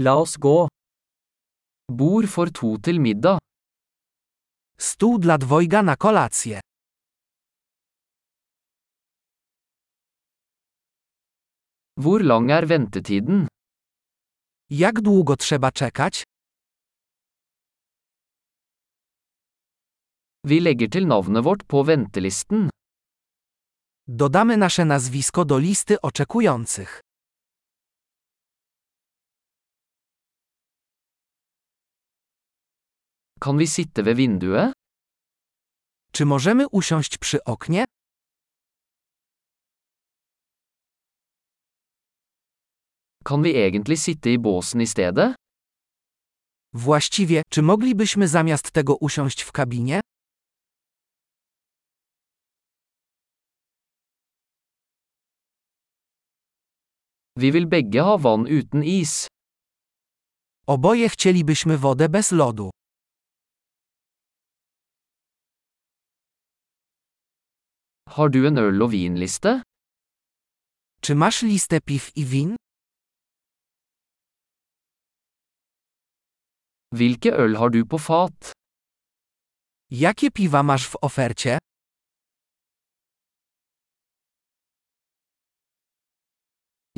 La oss gå. Bord for to til middag. Stół dla dwojga na kolację. Hvor lang er ventetiden? Jak długo trzeba czekać? Vi legger til navnet vårt på ventelisten. Dodamy nasze nazwisko do listy oczekujących. Kan vi sitte ved vinduet? Czy możemy usiąść przy oknie? Kan vi egentlig sitte i båsen i stedet? Właściwie, czy moglibyśmy zamiast tego usiąść w kabinie? Vi vil begge ha vann uten is. Oboje chcielibyśmy wodę bez lodu. Har du en øl- og vinliste? Czy masz listę piw i win? Hvilke øl har du på fat? Jakie piwa masz w ofercie?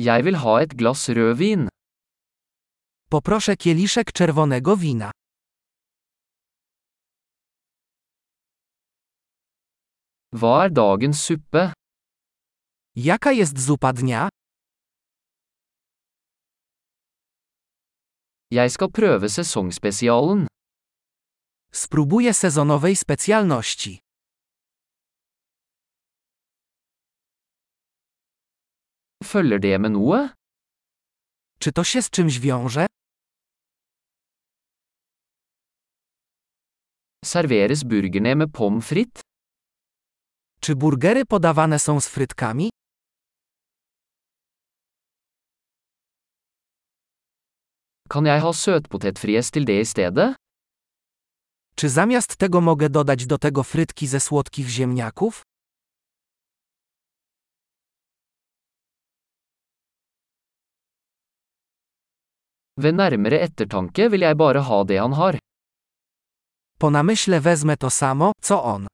Jeg vil ha et glass rødvin. Poproszę kieliszek czerwonego wina. Hva er dagens suppe? Jaka jest zupa dnia? Jeg skal prøve sesongspesialen. Spróbuję sezonowej specjalności. Følger det med noe? Czy to się z czymś wiąże? Serveres burgerne med pommes frites? Czy burgery podawane są z frytkami? Kan jeg ha søtpotetfries til det i stedet? Czy zamiast tego mogę dodać do tego frytki ze słodkich ziemniaków? Ved nærmere ettertanke vil jeg bare ha det han har. Po namyśle wezmę to samo, co on.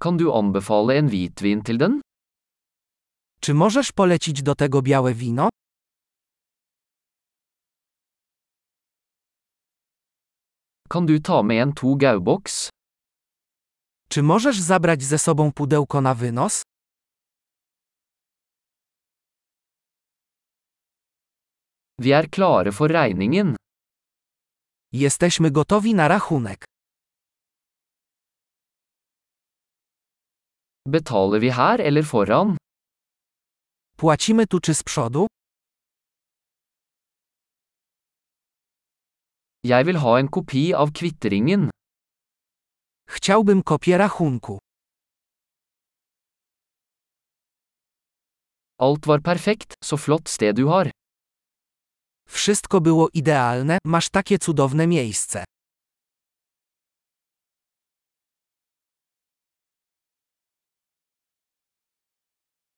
Kan du anbefale en hvitvin til den? Czy możesz polecić do tego białe wino? Kan du ta med en to gauboks? Czy możesz zabrać ze sobą pudełko na wynos? Vi er klare for regningen. Jesteśmy gotowi na rachunek. Betaler vi her eller foran? Płacimy tu czy z przodu? Jeg vil ha en kopi av kvitteringen. Chciałbym kopię rachunku. Alt var perfekt, så flott sted du har. Wszystko było idealne, masz takie cudowne miejsce.